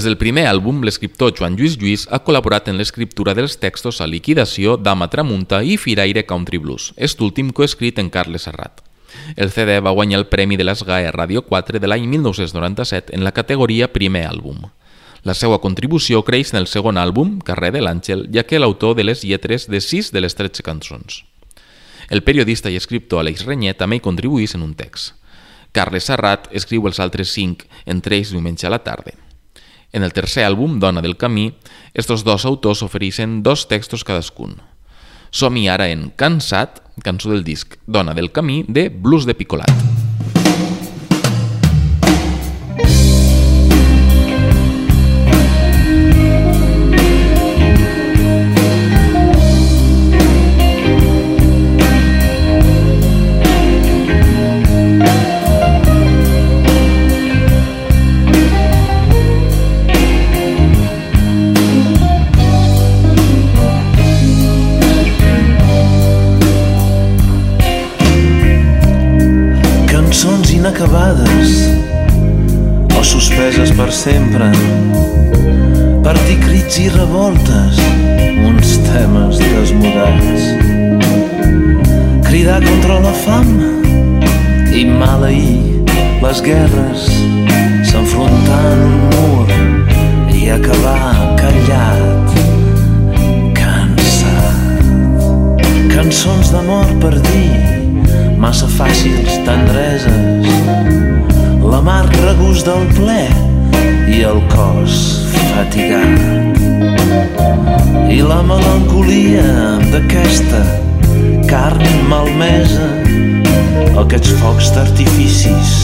[SPEAKER 6] Des del primer àlbum, l'escriptor Joan Lluís Lluís ha col·laborat en l'escriptura dels textos a Liquidació, Dama Tramunta i Firaire Country Blues, est últim coescrit en Carles Serrat. El CD va guanyar el Premi de l'ESGAE Radio 4 de l'any 1997 en la categoria Primer àlbum. La seva contribució creix en el segon àlbum, Carrer de l'Àngel, ja que l'autor de les lletres de 6 de les 13 cançons. El periodista i escriptor Aleix Renyet també hi contribuís en un text. Carles Serrat escriu els altres 5, entre ells diumenge a la tarda. En el tercer àlbum, Dona del Camí, estos dos autors ofereixen dos textos cadascun. Som-hi ara en Cansat, cançó del disc Dona del Camí, de Blues de Picolat.
[SPEAKER 9] Dir crits i revoltes uns temes desmudats cridar contra la fam i maleir les guerres s'enfrontar en un mur i acabar callat cansat. Cançons d'amor per dir massa fàcils tendreses. L'amarg regust del ple i el cos fatigat i la melancolia d'aquesta carn malmesa aquests focs d'artificis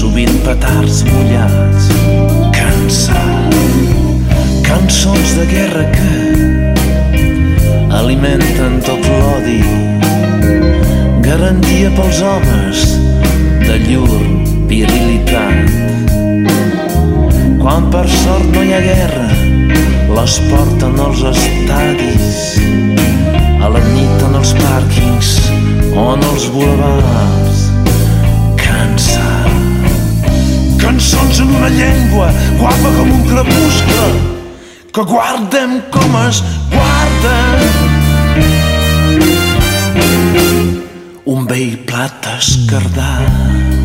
[SPEAKER 9] sovint petards mullats cansat cançons de guerra que alimenten tot l'odi garantia pels homes de llur virilitat. Quan per sort no hi ha guerra, les porten als estadis, a la nit en els pàrquings o en els boulevards. Cansat. Cançons en una llengua guapa com un crepuscle que guardem com es guarden un vell plat escardat.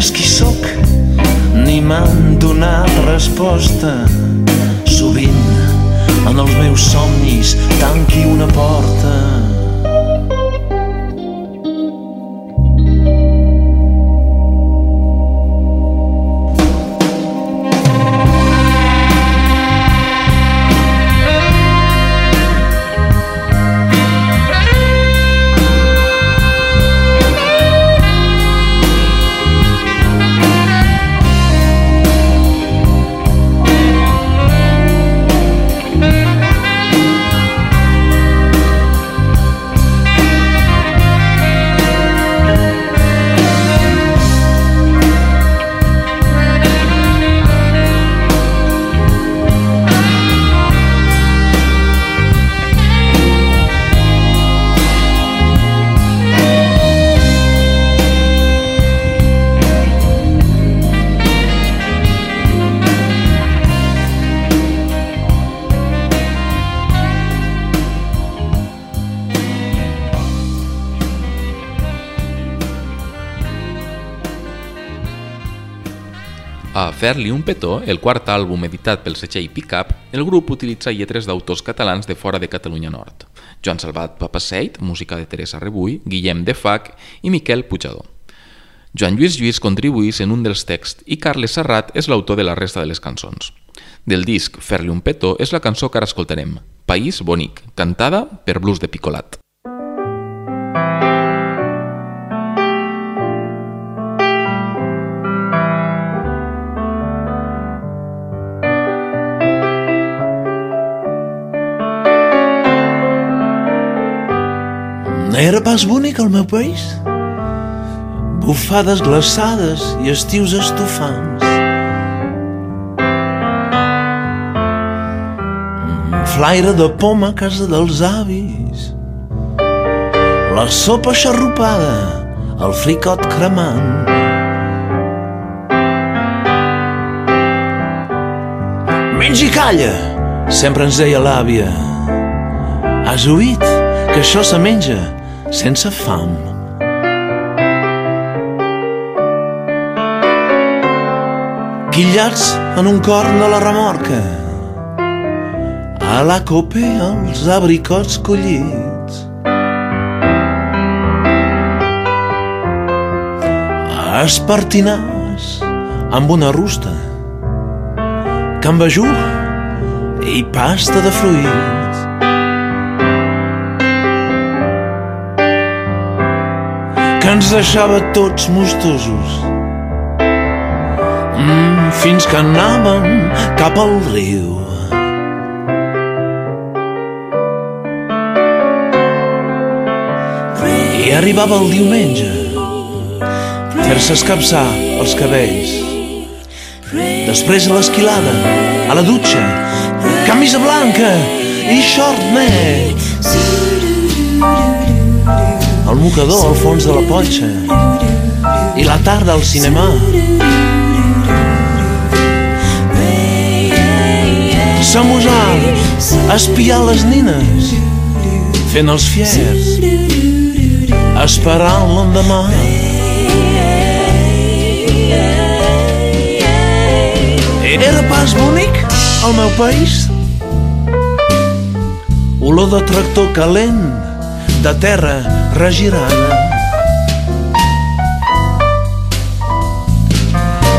[SPEAKER 9] Entès qui sóc, ni m'han donat resposta. Sovint, en els meus somnis, tanqui una porta.
[SPEAKER 6] Fer-li un petó, el quart àlbum editat pel setxell Pickup, el grup utilitza lletres d'autors catalans de fora de Catalunya Nord. Joan Salvat Papaseit, música de Teresa Rebull, Guillem de Fac i Miquel Pujador. Joan Lluís Lluís contribuís en un dels texts i Carles Serrat és l'autor de la resta de les cançons. Del disc Fer-li un petó és la cançó que ara escoltarem, País bonic, cantada per Blues de Picolat.
[SPEAKER 9] Era pas bonic el meu país? Bufades glaçades i estius estofants. Flaire de poma a casa dels avis. La sopa xarrupada, el fricot cremant. Menja i calla, sempre ens deia l'àvia. Has oït que això se menja sense fam. Quillats en un corn de la remorca, a la cope els abricots collits. Espartinars amb una rusta, cambajú i pasta de fruits. Que ens deixava tots mostosos mm, fins que anàvem cap al riu. I arribava el diumenge, fer-se escapçar els cabells. Després a l'esquilada, a la dutxa, camisa blanca i short net el mocador al fons de la potxa i la tarda al cinema. S'amusar, espiar les nines, fent els fiers, esperant l'endemà. Era pas bonic el meu país? Olor de tractor calent, de terra regirada.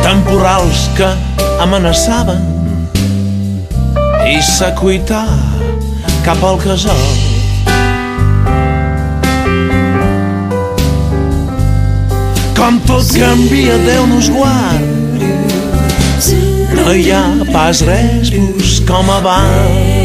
[SPEAKER 9] Temporals que amenaçaven i s'acuitar cap al casal. Com tot canvia, Déu nos guard. No hi ha pas res com abans.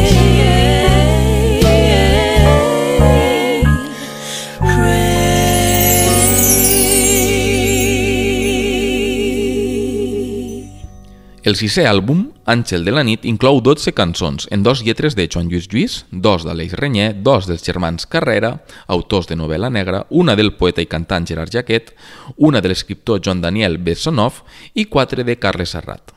[SPEAKER 6] El sisè àlbum, Àngel de la nit, inclou 12 cançons, en dos lletres de Joan Lluís Lluís, dos d'Aleix Renyer, dos dels germans Carrera, autors de novel·la negra, una del poeta i cantant Gerard Jaquet, una de l'escriptor Joan Daniel Bessonov i quatre de Carles Serrat.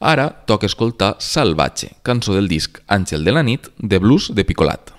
[SPEAKER 6] Ara toca escoltar Salvatge, cançó del disc Àngel de la nit, de blues de Picolat.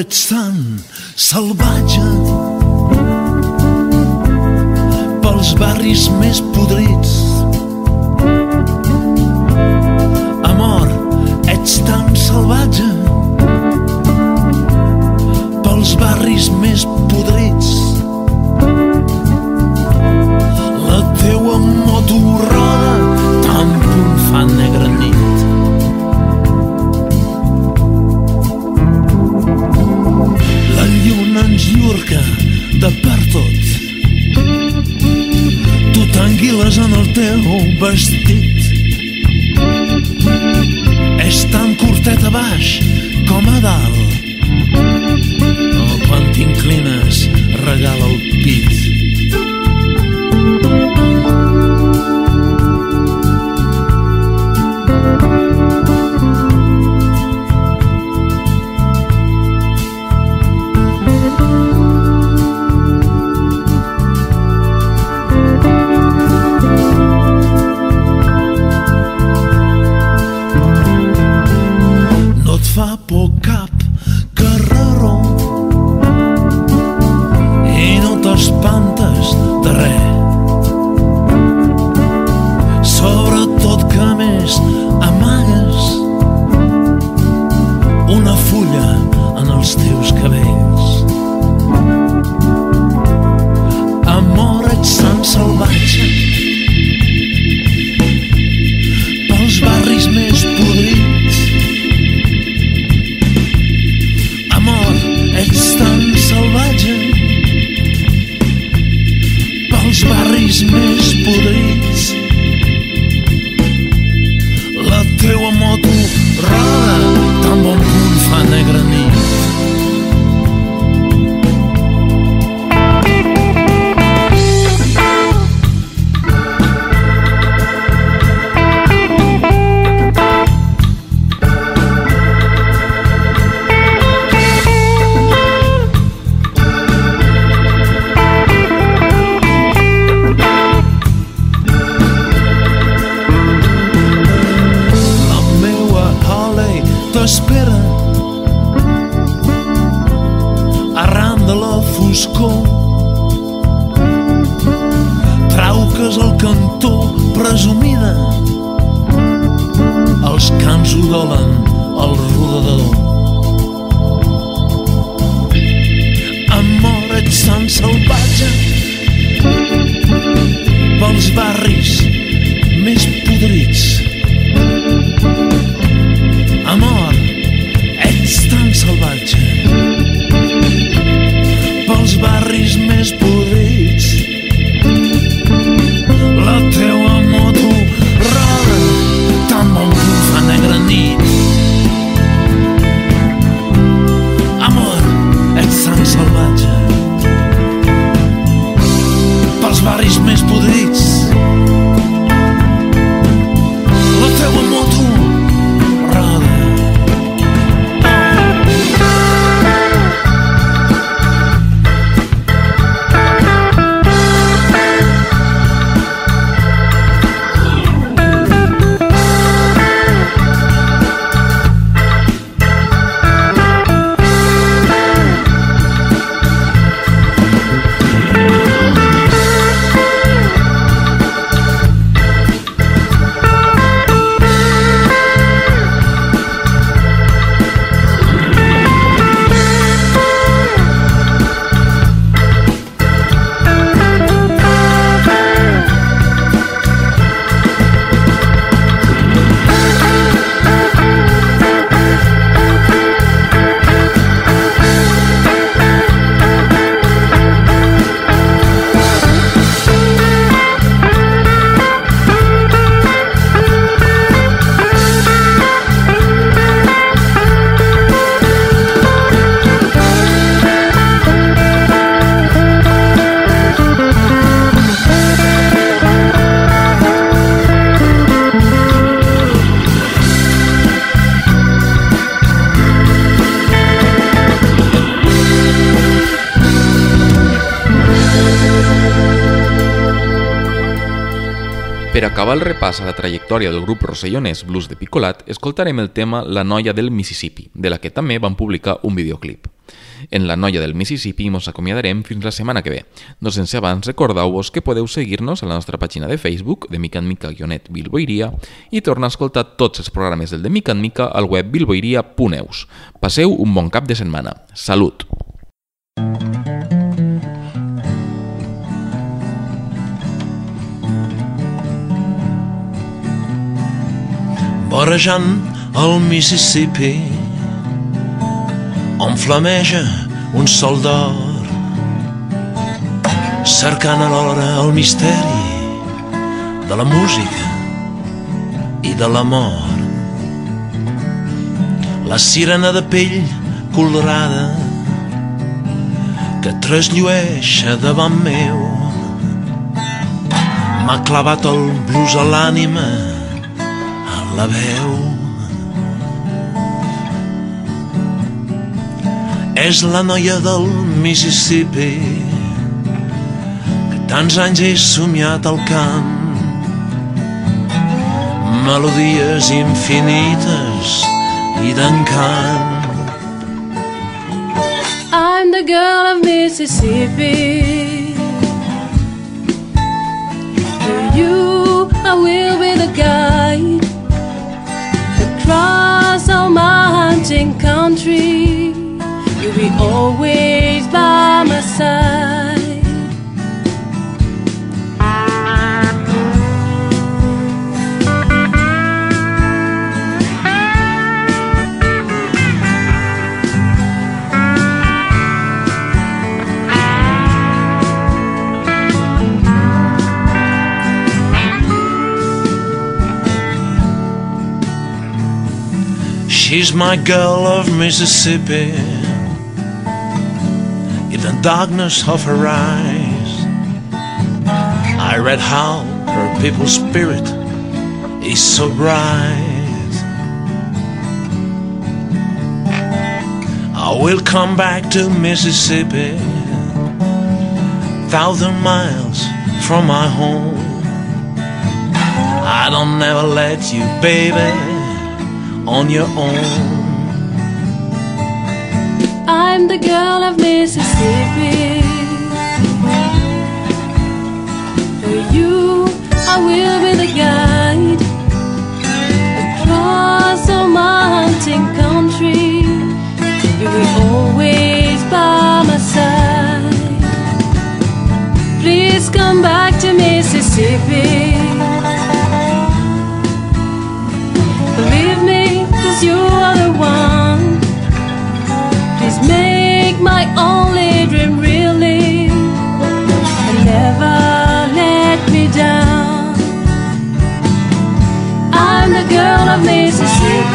[SPEAKER 9] ets tan salvatge pels barris més podrits. Amor, ets tan salvatge pels barris més podrits. Giurca, de per tot. Tu t'anguiles en el teu vestit. És tan curtet a baix com a dalt. Oh, quan t'inclines, regala el pit.
[SPEAKER 6] repàs a la trajectòria del grup rossellonès Blues de Picolat, escoltarem el tema La noia del Mississippi, de la que també van publicar un videoclip. En La noia del Mississippi ens acomiadarem fins la setmana que ve. No sense abans recordeu-vos que podeu seguir-nos a la nostra pàgina de Facebook, de mica en mica guionet bilboiria, i tornar a escoltar tots els programes del de mica en mica al web bilboiria.eus. Passeu un bon cap de setmana. Salut!
[SPEAKER 9] Vorejant el Mississippi on flameja un sol d'or cercant alhora el misteri de la música i de l'amor. La sirena de pell colorada que trasllueixa davant meu m'ha clavat el blues a l'ànima la veu. És la noia del Mississippi que tants anys he somiat al camp. Melodies infinites i d'encant.
[SPEAKER 8] I'm the girl of Mississippi. For you, I will be the guide across all my hunting country. You'll be always by my side.
[SPEAKER 9] She's my girl of Mississippi. In the darkness of her eyes, I read how her people's spirit is so bright. I will come back to Mississippi, thousand miles from my home. I don't never let you, baby on your own.
[SPEAKER 8] I'm the girl of Mississippi. For you, I will be the guide across all my hunting country. You will always by my side. Please come back